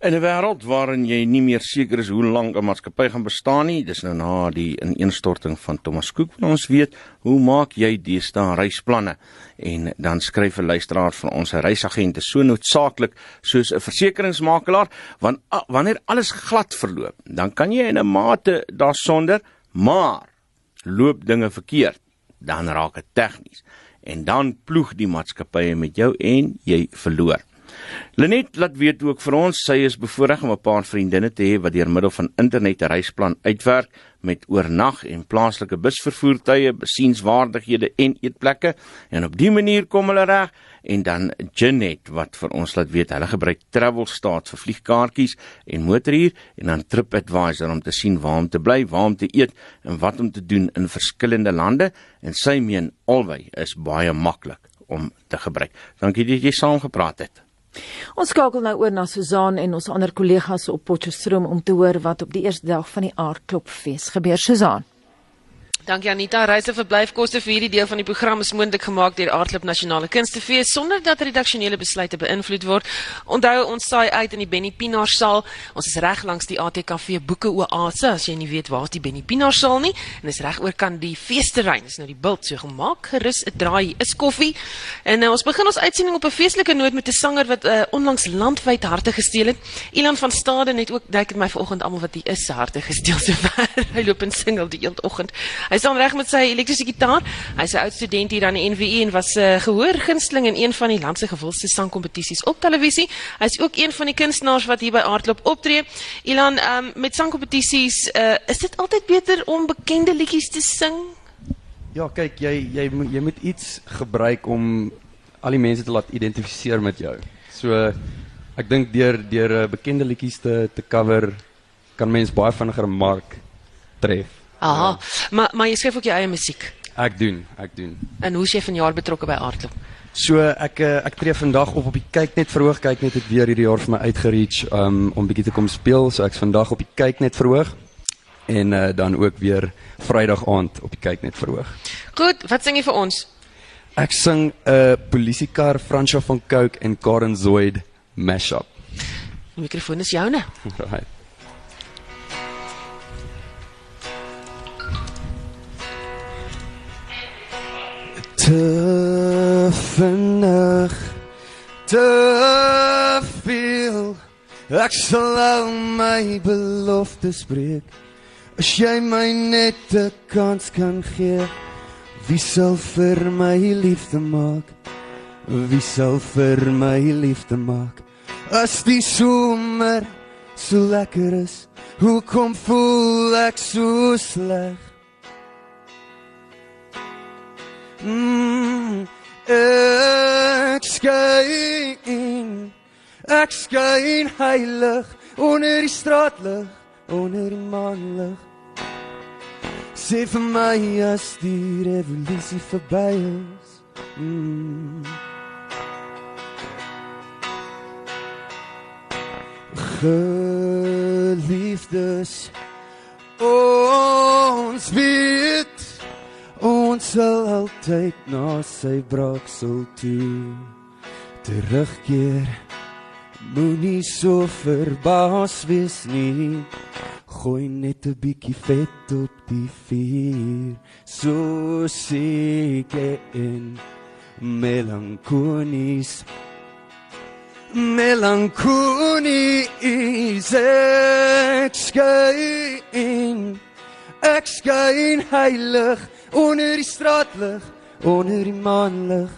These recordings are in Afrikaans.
In 'n wêreld waarin jy nie meer seker is hoe lank 'n maatskappy gaan bestaan nie, dis nou na die ineenstorting van Thomas Cook, want ons weet, hoe maak jy deesdae reisplanne? En dan skryf 'n luisteraar van ons 'n reisagent so noodsaaklik soos 'n versekeringsmakelaar, want a, wanneer alles glad verloop, dan kan jy in 'n mate daarsonder, maar loop dinge verkeerd, dan raak dit tegnies en dan ploeg die maatskappye met jou en jy verloor. Lenet laat weet ook vir ons sy is bevoorreg om 'n paar vriendinne te hê wat deur middel van internet 'n reisplan uitwerk met oornag en plaaslike busvervoertuie, besienswaardighede en eetplekke en op dië manier kom hulle reg en dan Janet wat vir ons laat weet hulle gebruik Travelstaat vir vliegkaartjies en motorhuur en dan TripAdvisor om te sien waar om te bly, waar om te eet en wat om te doen in verskillende lande en sy meen albei is baie maklik om te gebruik. Dankie dat jy saamgepraat het. Ons skakel nou oor na Susan en ons ander kollegas op Potchefstroom om te hoor wat op die eerste dag van die aardklopfees gebeur. Susan Dankie Anita. Reise verblyfkoste vir hierdie deel van die program is moontlik gemaak deur Aardklip Nasionale Kunstefees sonder dat redaksionele besluite beïnvloed word. Onthou ons saai uit in die Benny Pinaar saal. Ons is reg langs die ATKV Boeke Oase as jy nie weet waar is die Benny Pinaar saal nie. En dis reg oor kan die feesterrein. Dis nou die bult so gemaak. Gerus 'n draai is koffie. En uh, ons begin ons uitsending op 'n feestelike noot met 'n sanger wat uh, onlangs landwyd harte gesteel het. Ilan van Staden het ook dink dit my vanoggend almal wat hier is harte gesteel so ver. Hy loop en singel die hele oggend. Hy staan reg met sy elektriese gitaar. Hy's 'n oud student hier aan die NWU en was 'n uh, gehoor gunsteling in een van die land se gewildste sangkompetisies op televisie. Hy's ook een van die kunstenaars wat hier by Aardklop optree. Ilan, um, met sangkompetisies, uh, is dit altyd beter om bekende liedjies te sing? Ja, kyk, jy jy moet jy moet iets gebruik om al die mense te laat identifiseer met jou. So ek dink deur deur uh, bekende liedjies te te cover kan mens baie vinniger 'n mark tref. Aha. Ja. Maar maar jy skryf ook jou eie musiek. Ek doen, ek doen. En hoe is jy vanjaar betrokke by Aardklop? So ek eh, ek tree vandag op op die kyk net verhoog kyk net het weer hierdie jaar vir my uitgereach um, om bietjie te kom speel. So ek's vandag op die kyk net verhoog en uh, dan ook weer Vrydag aand op die kyk net verhoog. Goed, wat sing jy vir ons? Ek sing 'n uh, polisiekar Fransjo van Cooke en Karen Zoid mashup. Die mikrofoon is joune. Right. Te vinnig te veel. Ek sal al my beloftes breek as jy my net 'n kans kan gee wie sal vir my liefde maak? Wie sal vir my liefde maak? As die somer so lekker is hoekom voel ek so sleg Mm, ek skyn ek skyn heilig onder die straatlig onder die maanlig sê vir my as die revolusie verby is mm. geliefdes ons weet Ons sal altyd na sy braksel toe terugkeer. Moenie so verbaas wees nie. Gooi net 'n bietjie vet op die vuur. So seker en melankonies. Melankonies ek skyn. Ek skyn heilig onder die straatlig, onder die maanlig.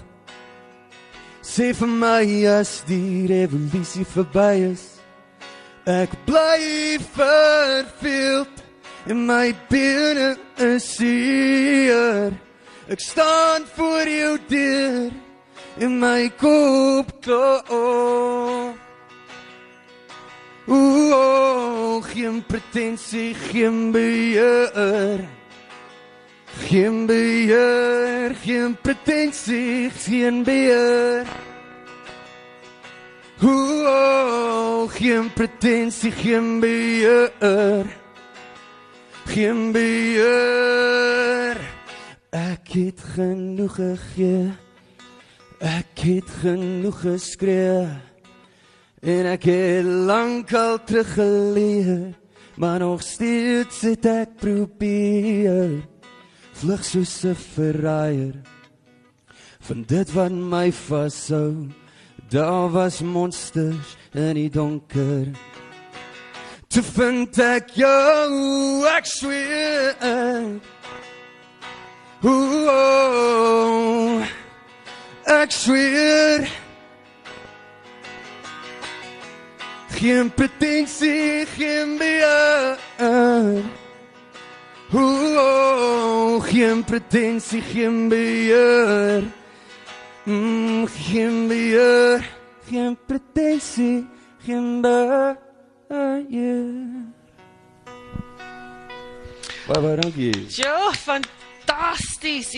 Sê vir my as die revolusie verby is, ek bly verveeld en my binne is seer. Ek staan voor jou deur in my kop toe. Ooh, geen pretensie, geen beheer. Geen beheer, geen pretensie, geen beheer. Ooh, geen pretensie, geen beheer. Geen beheer. Ek het genoeg gegee. Ek het genoeg geskree. En ek het lankal teruggeleer, maar nog steeds het ek probeer vlug soos 'n verraaier van dit wat my vashou. Daar was monsters in die donker. Te vind ek jou, ek sweer. Ooh, ek sweer. Geen pretensie, geen beheer. Ooh, geen pretensie, geen beheer. Mm, geen beheer, geen pretensie, geen beheer. Baie baie dankie. Ja, fantasties.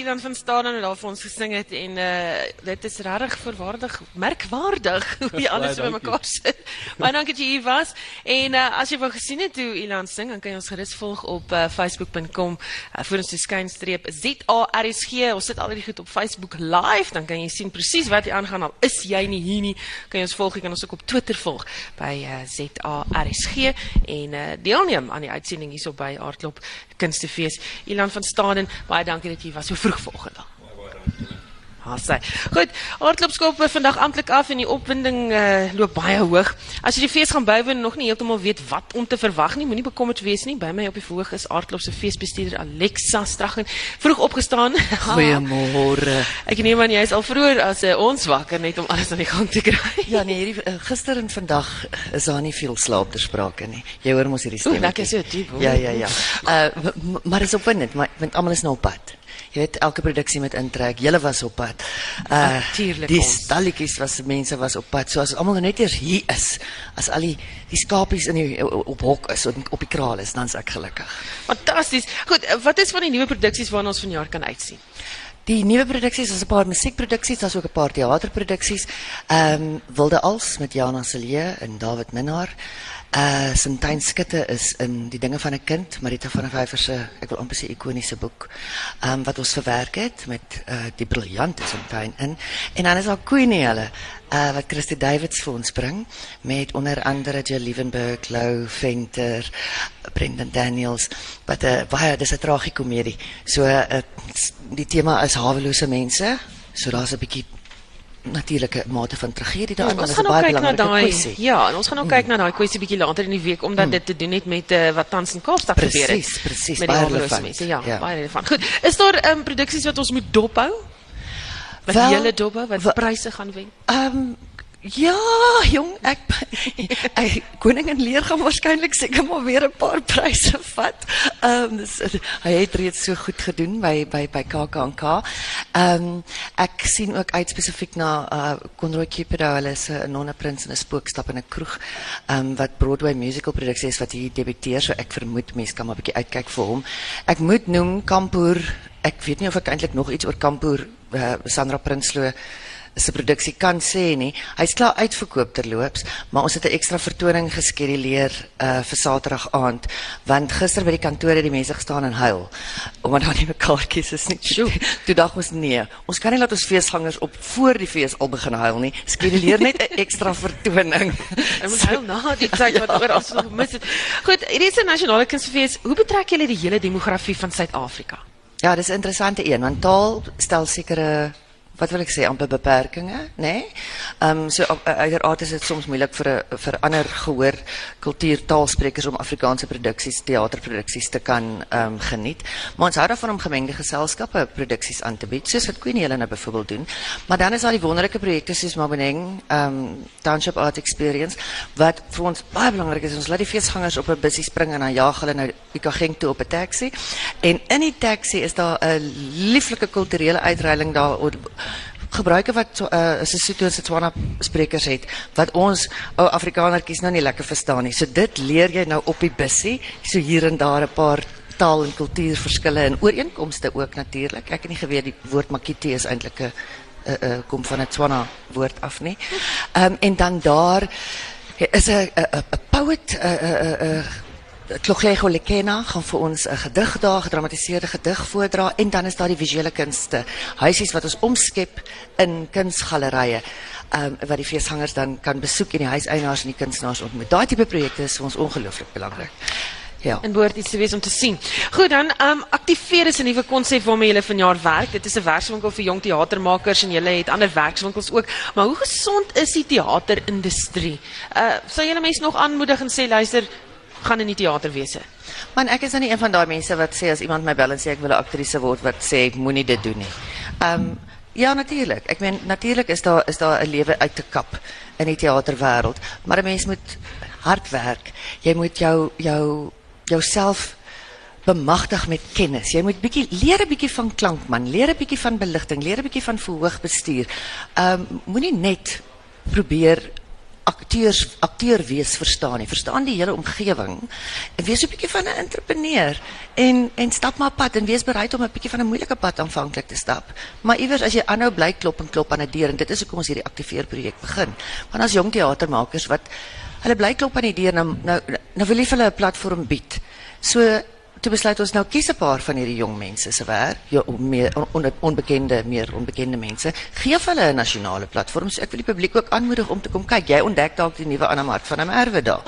Ivan van Staden het daar vir ons gesing het en uh dit is regtig verwaardig, merkwaardig hoe jy alles by mekaar sit. Baie dankie dat jy hier was. En uh as jy wou gesien het hoe Ilan sing, dan kan jy ons gerus volg op uh, facebook.com uh, voor ons skynstreep ZARSG. Ons sit al die goed op Facebook live, dan kan jy sien presies wat hier aangaan. Al is jy nie hier nie, kan jy ons volg. Jy kan ons ook op Twitter volg by uh, ZARSG en uh deelneem aan die uitsending hierso by Aardklop Kunstefees. Ilan van Staden, baie dankie dat jy was so vroeg vanoggend. Ha, sê. Goed, hardloopskoop vandag amptelik af en die opwinding uh, loop baie hoog. As jy die fees gaan bywoon en nog nie heeltemal weet wat om te verwag nie, moenie bekommerd wees nie. By my op die verhoog is hardloop se feesbestuurder Alexa Straggen vroeg opgestaan. Goeiemôre. Ek neem aan jy is al vroeër as uh, ons wakker net om alles aan die gang te kry. Ja nee, hierdie uh, gister en vandag is daar nie veel slaap ter sprake nie. Jy hoor mos hierdie stem. lekker so diep. hoor. Ja ja ja. Uh maar is opwindend, maar want almal is nou op pad. Jy weet elke produksie met intrek. Julle was op pad. Uh Natuurlijk die ons. stalletjies was mense was op pad. So as almal net eers hier is, as al die die skapies in die op hok is op, op die kraal is, dan's ek gelukkig. Fantasties. Goed, uh, wat is van die nuwe produksies waarna ons vanjaar kan uitsien? Die nuwe produksies is 'n paar musiekproduksies, daar's ook 'n paar teaterproduksies. Ehm um, Wilde Als met Jana Silje en David Minnar. Uh Sintyn Skutte is in Die dinge van 'n kind, Marita van der Vyver se, ek wil amper sê ikoniese boek. Um, wat ons verwerk het met uh die briljante Sintyn in. En dan is daar Queenie hulle uh wat Christy Davids vir ons bring met onder andere Jill Liebenberg, Lou Venter, Brendan Daniels, wat 'n uh, baie dis 'n tragikomedie. So uh, die tema is hawelose mense. So daar's 'n bietjie natuurlike mate van tragedie daarin, maar ons dit is gaan 'n ook baie belangrike kwessie. ja, en ons gaan ook kyk na daai kwessie bietjie later in die week omdat dit te doen het met uh, wat tans in Kaapstad gebeur het. Precies, precies, met die baie relevant. mense. Ja, Ja. baie relevant. Goed, is daar ehm um, produksies wat ons moet dophou? Wat Wel, hele dophou wat wa- pryse gaan wen? Ehm ja, jong, ek ek koningin leer gaan waarskynlik seker maar weer 'n paar pryse vat. Ehm dis hy het reeds so goed gedoen by by by KAKNK. Ehm ek sien ook uit spesifiek na uh Conroy Cupido, hulle is 'n nonneprins en 'n spookstap in 'n kroeg. Ehm wat Broadway musical produksie is wat hier debuteer, so ek vermoed mense kan maar 'n bietjie uitkyk vir hom. Ek moet noem Kampoer. Ek weet nie of ek eintlik nog iets oor Kampoer uh, Sandra Prinsloo se produksie kan sê nie. Hy's klaar uitverkoop terloops, maar ons het 'n ekstra vertoning geskeduleer uh vir Saterdag aand, want gister by die kantoor het die mense gestaan en huil omdat daar nie mekaartjies is nie. Sjoe. Toe dag ons nee, ons kan nie laat ons feesgangers op voor die fees al begin huil nie. Skeduleer net 'n ekstra vertoning. Ek moet huil na die tyd wat oor ons nog gemis het. Goed, hierdie is 'n nasionale kunstefees. Hoe betrek julle die hele demografie van Suid-Afrika? Ja, dis 'n interessante een want taal stel sekere wat wil ek sê amper beperkings, nê? Nee? Ehm um, so op- uiteraard is dit soms moeilik vir 'n vir ander gehoor kultuurtaalsprekers om Afrikaanse produksies, teaterproduksies te kan ehm um, geniet. Maar ons hou daarvan om gemengde geselskappe produksies aan te bied, soos wat Queenie hulle nou byvoorbeeld doen. Maar dan is daar die wonderlike projekte soos Maboneng, ehm um, Township Art Experience wat vir ons baie belangrik is. Ons laat die feesgangers op 'n bussie spring en dan jaag hulle nou Ikageng toe op 'n taxi. En in die taxi is daar 'n lieflike kulturele uitreiling daar oor gebruike wat uh, Sesotho en Setswana sprekers het wat ons ou Afrikanertjies nou nie lekker verstaan nie. So dit leer jy nou op die bussie, so hier en daar 'n paar taal en kultuurverskille en ooreenkomste ook natuurlik. Ek het nie geweet die woord makiti is eintlik 'n uh, kom van 'n Tswana woord af nie. Um, en dan daar is 'n 'n 'n poet 'n Tloglego Lekena gaan vir ons 'n gedig daar, gedramatiseerde gedig voordra en dan is daar die visuele kunste, huisies wat ons omskep in kunsgalerye. Um, wat die feesgangers dan kan besoek en die huiseienaars en die kunstenaars ontmoet. Daai tipe projekte is vir ons ongelooflik belangrik. Ja. En behoort iets te wees om te sien. Goed, dan um, aktiveer is 'n nuwe konsep waarmee julle vanjaar werk. Dit is 'n werkswinkel vir jong teatermakers en julle het ander werkswinkels ook. Maar hoe gesond is die teaterindustrie? Uh sou julle mense nog aanmoedig en sê luister, gaan in die teaterwese? Man, ek is nou nie een van daai mense wat sê as iemand my bel en sê ek wil 'n aktrise word wat sê moenie dit doen nie. Um, ja, natuurlik. Ek meen natuurlik is daar is daar 'n lewe uit te kap in die teaterwêreld, maar 'n mens moet hard werk. Jy moet jou jou jouself bemagtig met kennis. Jy moet bietjie leer 'n bietjie van klank man, leer 'n van beligting, leer 'n bietjie van verhoogbestuur. Ehm um, moenie net probeer akteurs akteur wees verstaan nie. Verstaan die hele omgewing. Wees 'n bietjie van 'n entrepreneur en en stap maar pad en wees bereid om 'n bietjie van 'n moeilike pad aanvanklik te stap. Maar iewers as jy aanhou bly klop en klop aan 'n deur en dit is hoekom ons hierdie aktiveer projek begin. Want as jong teatermakers wat hulle bly klop aan die deur nou nou, nou wil jy platform bied. So toe besluit ons nou kies 'n paar van hierdie jong mense se werk, ja, meer on, onbekende, meer onbekende mense, gee vir hulle 'n nasionale platform. So ek wil die publiek ook aanmoedig om te kom kyk. Jy ontdek dalk die nuwe Anna Mart van Merwe daar.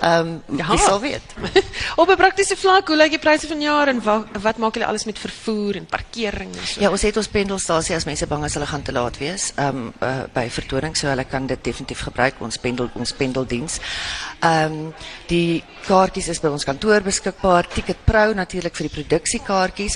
Ehm, um, ja, sal weet. Op 'n praktiese vlak, hoe lyk die pryse van jaar en wat, wat maak julle alles met vervoer en parkering en so? Ja, ons het ons pendelstasie as mense bang is hulle gaan te laat wees. Ehm um, uh, by vertoning so hulle kan dit definitief gebruik ons pendel ons pendeldiens. Ehm um, die kaartjies is by ons kantoor beskikbaar. Ticket Pro natuurlik vir die produksiekaartjies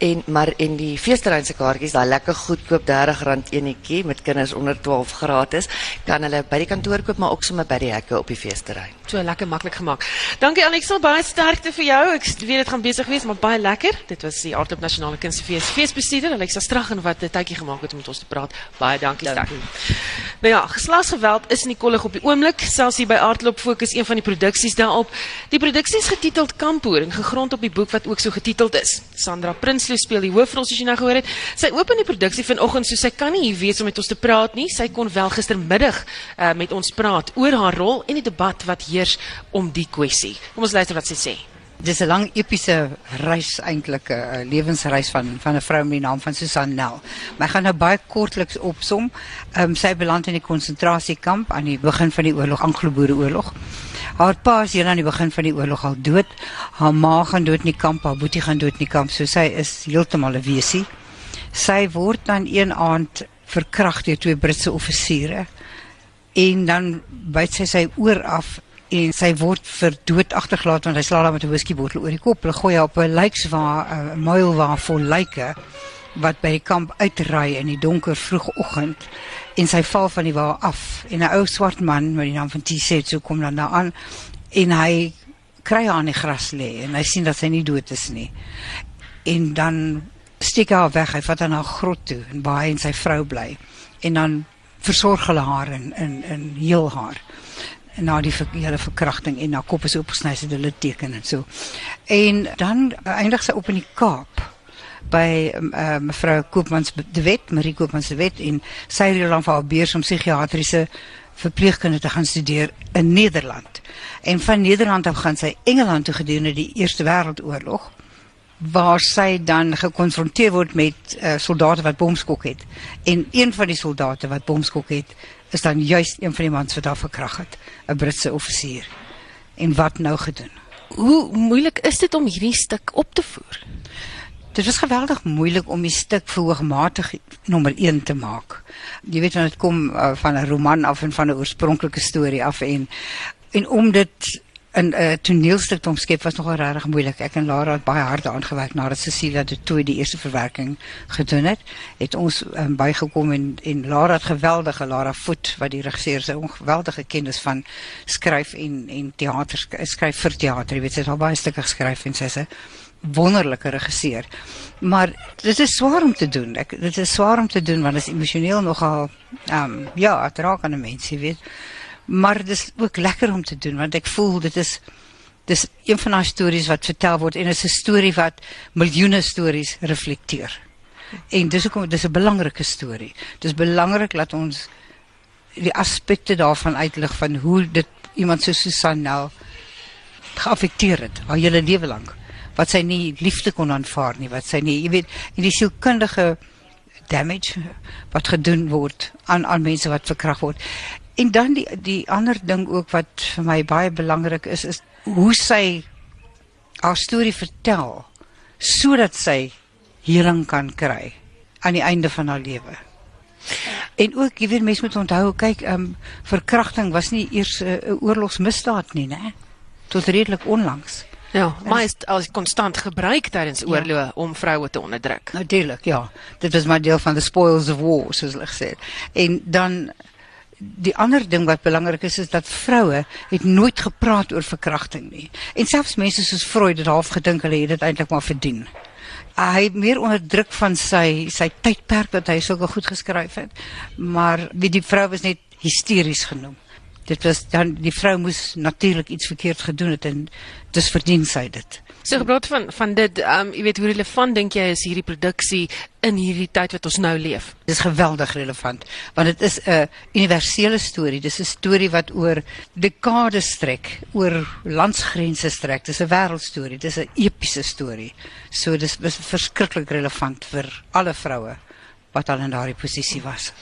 en maar en die feesterrein se kaartjies, daai lekker goedkoop R30 enetjie met kinders onder 12 gratis, kan hulle by die kantoor koop maar ook sommer by die hekke op die feesterrein. So lekker maklik gemaak. Dankie Alexel, baie sterkte vir jou. Ek weet dit gaan besig wees, maar baie lekker. Dit was die Aardklop Nasionale Kunstefees feesbestuurder Alexa Straggen wat 'n tydjie gemaak het om met ons te praat. Baie dankie sterk. Nou ja, geslagsgeweld is in die kollig op die oomblik, selfs hier by Aardklop fokus een van die produksies daarop. Die produksie is getiteld Kampoer en gegrond op die boek wat ook so getiteld is. Sandra Prinsloo speel die hoofrol soos jy nou gehoor het. Sy open die produksie vanoggend so sy kan nie hier wees om met ons te praat nie. Sy kon wel gistermiddag uh, met ons praat oor haar rol en die debat wat heers om die kwessie. Kom ons luister wat sy sê. Dis 'n lang epiese reis eintlik 'n lewensreis van van 'n vrou met die naam van Susan Nel. Maar ek gaan nou baie kortliks opsom. Ehm um, sy beland in die konsentrasiekamp aan die begin van die oorlog, Anglo-Boereoorlog. Haar pa is hier aan die begin van die oorlog al dood. Haar ma gaan dood in die kamp, haar boetie gaan dood in die kamp. So sy is heeltemal 'n wesie. Sy word dan een aand verkragt deur twee Britse offisiere. En dan byt sy sy oor af en sy word vir dood agtergelaat want hy slaan haar met 'n whiskybottel oor die kop. Hulle gooi haar op 'n lijkswa 'n muil waar vol lyke wat by die kamp uitry in die donker vroegoggend en sy val van die wa af en 'n ou swart man met die naam van T-Set so kom dan daar aan en hy kry haar in die gras lê en hy sien dat sy nie dood is nie. En dan steek hy haar weg. Hy vat haar na 'n grot toe en waar hy en sy vrou bly. En dan versorg hulle haar in in in heel haar na die hele verkrachting en na kop is oopgesny het hulle teken en so. En dan eindig sy op in die Kaap by uh, mevrou Koopmans de Wet, Marie Koopmans de Wet en sy het dan vir haar beurs om psigiatriese verpleegkunde te gaan studeer in Nederland. En van Nederland af gaan sy Engeland toe gedurende die Eerste Wêreldoorlog waar sy dan gekonfronteer word met uh, soldate wat bomskok het. En een van die soldate wat bomskok het, is dan juist een van die mans wat daar verkrag het, 'n Britse offisier. En wat nou gedoen? Hoe moeilik is dit om hierdie stuk op te voer? Dit was geweldig moeilik om die stuk verhoogmatig nommer 1 te maak. Jy weet want dit kom uh, van 'n roman af en van 'n oorspronklike storie af en en om dit in 'n uh, toneelstuk te omskep was nogal regtig moeilik. Ek en Lara het baie hard daaraan gewerk nadat Cecilia de Tooi die eerste verwerking gedoen het. Het ons um, bygekom en en Lara het geweldige Lara Voet wat die regisseur se ongeweldige kennis van skryf en en teater skryf vir teater. Jy weet sy het al baie stukke geskryf en sy's 'n wonderlike regisseur. Maar dit is swaar om te doen. Ek dit is swaar om te doen want dit is emosioneel nogal ehm um, ja, dit raak aan 'n mens, jy weet maar dis ook lekker om te doen want ek voel dit is dis een van daai stories wat vertel word en dit is 'n storie wat miljoene stories reflekteer. En dis hoekom dis 'n belangrike storie. Dis belangrik dat ons die aspekte daarvan uitlig van hoe dit iemand so Susan nou geaffekteer het haar hele lewe lank. Wat sy nie liefde kon aanvaar nie, wat sy nie, jy weet, en die sielkundige damage wat gedoen word aan aan mense wat verkragt word. En dan die die ander ding ook wat vir my baie belangrik is is hoe sy haar storie vertel sodat sy heling kan kry aan die einde van haar lewe. En ook, jy weet mense moet onthou, kyk, ehm um, verkrachting was nie eers 'n uh, oorlogsmisdaad nie, né? Tot redelik onlangs. Ja, maar is as konstant gebruik tydens oorloë ja. om vroue te onderdruk. Natuurlik, ja. Dit was maar deel van the spoils of war, soos hulle gesê. En dan die ander ding wat belangrik is is dat vroue het nooit gepraat oor verkrachting nie. En selfs mense soos Freud het half gedink hulle het dit eintlik maar verdien. Hy het meer onder druk van sy sy tydperk dat hy sulke goed geskryf het. Maar wie die vrou was net hysteries genoem dit was dan die vrou moes natuurlik iets verkeerd gedoen het en dis verdien sy dit. So gepraat van van dit, um, jy weet hoe relevant dink jy is hierdie produksie in hierdie tyd wat ons nou leef? Dis geweldig relevant want dit is 'n universele storie. Dis 'n storie wat oor dekades strek, oor landsgrense strek. Dis 'n wêreldstorie. Dis 'n epiese storie. So dis, dis verskriklik relevant vir alle vroue wat al in daardie posisie was.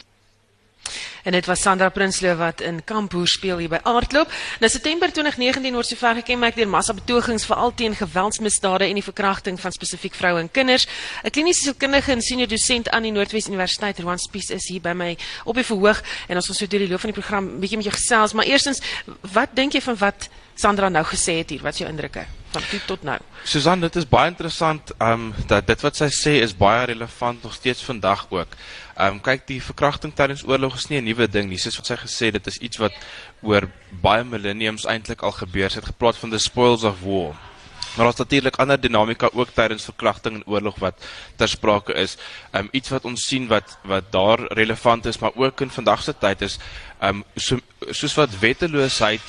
En dit was Sandra Prinsloo wat in Kampoer speel hier by Aardklop. Nou September 2019 word sover gekenmerk deur massa betogings veral teen geweldsmisdade en die verkrachting van spesifiek vroue en kinders. 'n Kliniese sielkundige en senior dosent aan die Noordwes Universiteit, Roan Spies, is hier by my op die verhoog en ons gaan so deur die loop van die program bietjie met jou gesels, maar eerstens, wat dink jy van wat Sandra nou gesê het hier? Wat is jou indrukke van toe tot nou? Susan, dit is baie interessant um dat dit wat sy sê is baie relevant nog steeds vandag ook. Um kyk die verkrachting tydens oorlog is nie 'n nuwe ding nie. Soos wat sy gesê dit is iets wat oor baie millenniums eintlik al gebeur het. Sy het gepraat van the spoils of war. Maar daar's natuurlik ander dinamika ook tydens verkrachting en oorlog wat ter sprake is. Um iets wat ons sien wat wat daar relevant is, maar ook in vandag se tyd is um so, soos wat wetteloosheid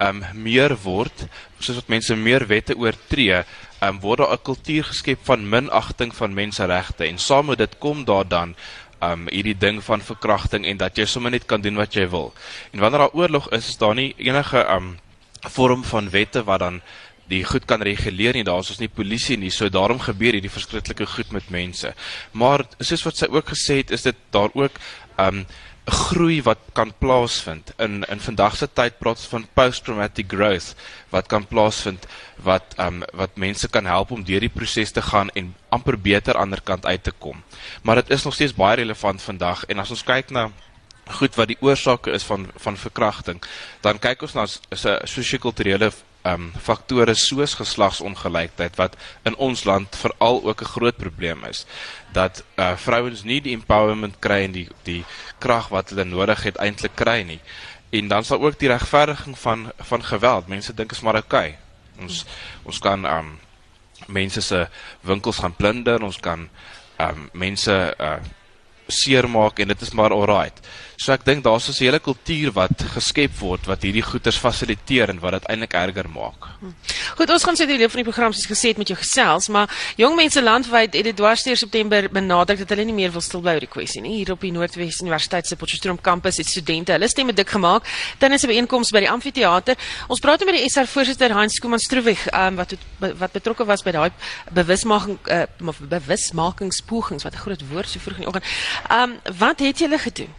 um meer word, soos wat mense meer wette oortree, um word daar 'n kultuur geskep van minagting van menseregte en saam met dit kom daar dan um hierdie ding van verkrachting en dat jy sommer net kan doen wat jy wil. En wanneer daar oorlog is, is daar nie enige um vorm van wette wat dan die goed kan reguleer nie. Daar's ons nie polisie nie. So daarom gebeur hierdie verskriklike goed met mense. Maar soos wat sy ook gesê het, is dit daar ook um groei wat kan plaasvind. In in vandag se tyd praat ons van post-traumatic growth wat kan plaasvind wat um wat mense kan help om deur die proses te gaan en amper beter aan die ander kant uit te kom. Maar dit is nog steeds baie relevant vandag en as ons kyk na goed wat die oorsake is van van verkrachting, dan kyk ons na 'n sosio-kulturele um faktore soos geslagsongelykheid wat in ons land veral ook 'n groot probleem is dat uh vrouens nie die empowerment kry en die die krag wat hulle nodig het eintlik kry nie. En dan sal ook die regverdiging van van geweld. Mense dink is maar oukei. Okay. Ons ons kan um mense se winkels gaan plunder, ons kan um mense uh seermaak en dit is maar alright. So ek dink daar's 'n hele kultuur wat geskep word wat hierdie goeters fasiliteer en wat dit eintlik erger maak. Goed, ons gaan sê die loop van die program soos gesê het met jou gesels, maar jong mense landwyd het dit dwarsteer September benadruk dat hulle nie meer wil stil bly oor die kwessie nie. Hier op die Noordwes Universiteit se Potchefstroom kampus het studente hulle stemme dik gemaak tydens 'n byeenkoms by die amfitheater. Ons praat met die SR voorsitter Hans Skuman Stroewig, um, wat wat betrokke was by daai bewusmaking uh, bewusmakingspogings wat 'n groot woord so vroeg in die oggend. Um, wat het julle gedoen?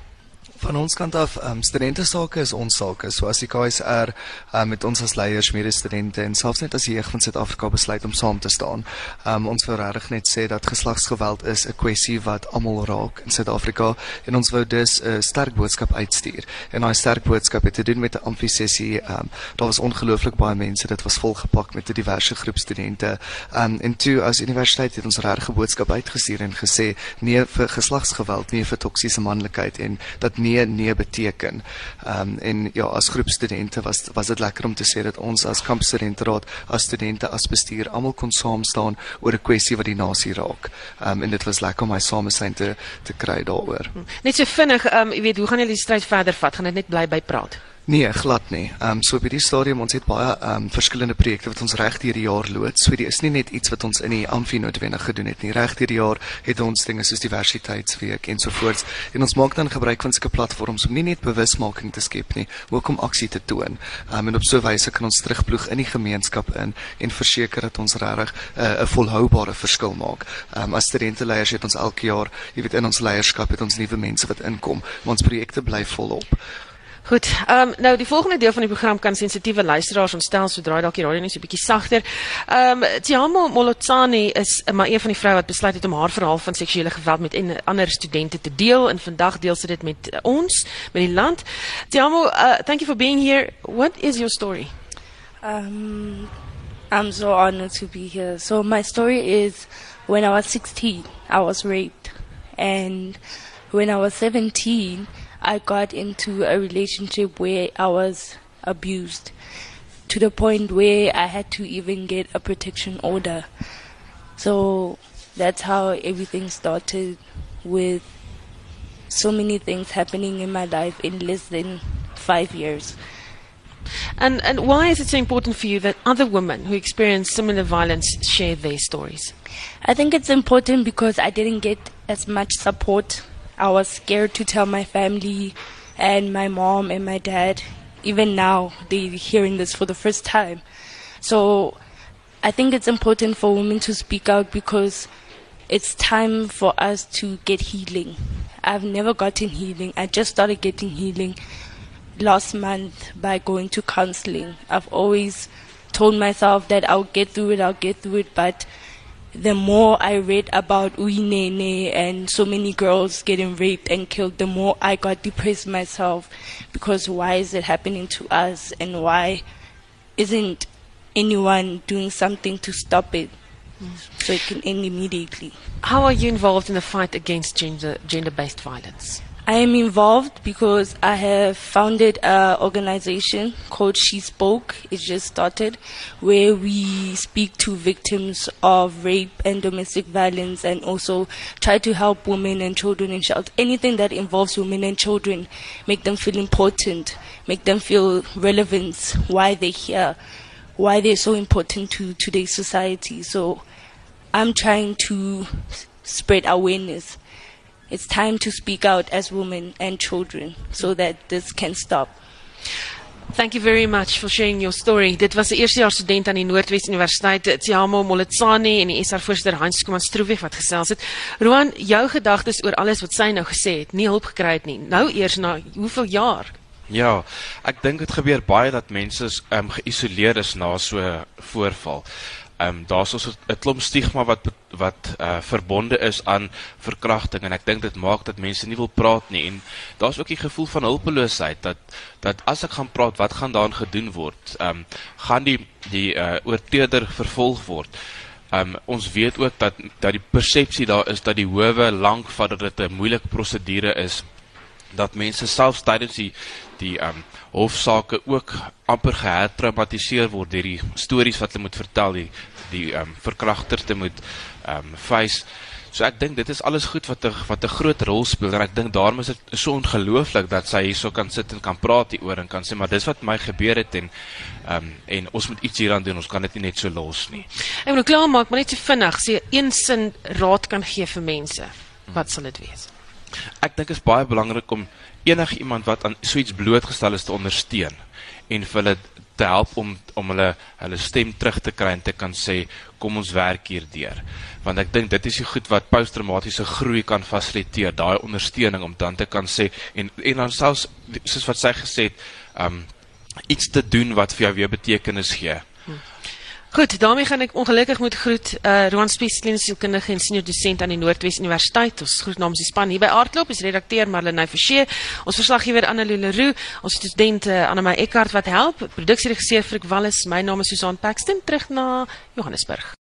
Van ons kant af ehm um, studente sake is ons sake. So as die KSR ehm um, met ons as leiers, mede studente en selfs net as jeug van Suid-Afrika besluit om saam te staan. Ehm um, ons wil regtig net sê dat geslagsgeweld is 'n kwessie wat almal raak in Suid-Afrika en ons wou dus 'n sterk boodskap uitstuur. En daai sterk boodskap het te doen met 'n amfisessie. Ehm um, daar was ongelooflik baie mense. Dit was volgepak met 'n diverse groep studente. Ehm um, en toe as universiteit het ons regtig 'n boodskap uitgestuur en gesê nee vir geslagsgeweld, nee vir toksiese manlikheid en dat nie nee nee beteken. Ehm um, en ja, as groep studente was was dit lekker om te sê dat ons as kampstudentraad, as studente, as bestuur almal kon saam staan oor 'n kwessie wat die nasie raak. Ehm um, en dit was lekker om my samesyn te te kry daaroor. Net so vinnig, ehm um, jy weet, hoe gaan julle die stryd verder vat? Gaan dit net bly by praat? Nee, glad nie. Ehm um, so op hierdie stadium ons het baie ehm um, verskillende projekte wat ons reg deur die jaar loods. So dit is nie net iets wat ons in die Amfi noodwendig gedoen het nie. Reg deur die jaar het ons dinge soos diversiteitsweek en so voort. En ons maak dan gebruik van sulke platforms om nie net bewusmaking te skep nie, ook om aksie te toon. Ehm um, en op so 'n wyse kan ons terugploeg in die gemeenskap in en verseker dat ons regtig eh, 'n uh, volhoubare verskil maak. Ehm um, as studente leiers het ons elke jaar, jy weet in ons leierskap het ons nuwe mense wat inkom, ons projekte bly volop. Goed. Ehm um, nou die volgende deel van die program kan sensitiewe luisteraars ontstel sodra dalk die radio net so 'n bietjie sagter. Ehm um, Tiamo Molotsani is uh, maar een van die vroue wat besluit het om haar verhaal van seksuele geweld met en ander studente te deel en vandag deel sy dit met uh, ons, met die land. Tiamo, uh, thank you for being here. What is your story? Um, I'm so honored to be here. So my story is when I was 16, I was raped, and when I was 17. I got into a relationship where I was abused to the point where I had to even get a protection order. So that's how everything started with so many things happening in my life in less than five years. And and why is it so important for you that other women who experience similar violence share their stories? I think it's important because I didn't get as much support I was scared to tell my family and my mom and my dad. Even now, they're hearing this for the first time. So I think it's important for women to speak out because it's time for us to get healing. I've never gotten healing. I just started getting healing last month by going to counseling. I've always told myself that I'll get through it, I'll get through it, but the more I read about Uinene and so many girls getting raped and killed, the more I got depressed myself because why is it happening to us and why isn't anyone doing something to stop it so it can end immediately? How are you involved in the fight against gender gender based violence? I am involved because I have founded an organization called She Spoke. It just started where we speak to victims of rape and domestic violence and also try to help women and children in shelter. Anything that involves women and children, make them feel important, make them feel relevance, why they're here, why they're so important to today's society. So I'm trying to spread awareness it's time to speak out as women and children so that this can stop. Thank you very much for sharing your story. Dit was 'n eerstejaars student aan die Noordwes Universiteit, Tsiamo Moletsani en die SR voorsitter Hans Kuman Stroeweg wat gesels het. Roan, jou gedagtes oor alles wat sy nou gesê het, nie hulp gekry het nie. Nou eers na hoeveel jaar? Ja, ek dink dit gebeur baie dat mense um, geïsoleer is na so 'n voorval ehm um, daar's ons 'n klomp stigma wat wat uh verbonde is aan verkrachting en ek dink dit maak dat mense nie wil praat nie en daar's ook die gevoel van hulpeloosheid dat dat as ek gaan praat wat gaan daarin gedoen word? Ehm um, gaan die die uh oortreder vervolg word? Ehm um, ons weet ook dat dat die persepsie daar is dat die howe lank vat dat dit 'n moeilike prosedure is dat mense selfs tydens die die ehm um, hofsaake ook amper gehertraumatiseer word deur die stories wat hulle moet vertel die die ehm um, verkragter te moet ehm um, face. So ek dink dit is alles goed wat 'n wat 'n groot rol speel en ek dink daarom is dit so ongelooflik dat sy hierso kan sit en kan praat hieroor en kan sê maar dis wat my gebeur het en ehm um, en ons moet iets hieraan doen. Ons kan dit nie net so los nie. Ek wil klaar maak maar net so vinnig sê een sin raad kan gee vir mense wat sal dit wees Ek dink is baie belangrik om enige iemand wat aan so iets blootgestel is te ondersteun en vir hulle te help om om hulle hulle stem terug te kry en te kan sê kom ons werk hierdeur. Want ek dink dit is die goed wat posttraumatiese groei kan fasiliteer, daai ondersteuning om dan te kan sê en en dan selfs soos wat sy gesê het, um iets te doen wat vir jou weer betekenis gee. Goed, daarmee gaan ek ongelukkig moet groet uh Roan Spies kliniese sielkundige en senior dosent aan die Noordwes Universiteit. Ons groet namens die span hier by Aardklop, is redakteur Marlenae Forsie, ons verslaggewer Annelie Leroux, ons student uh, Anna May Eckart wat help, produksieregisseur Frik Wallis, my naam is Susan Paxton terug na Johannesburg.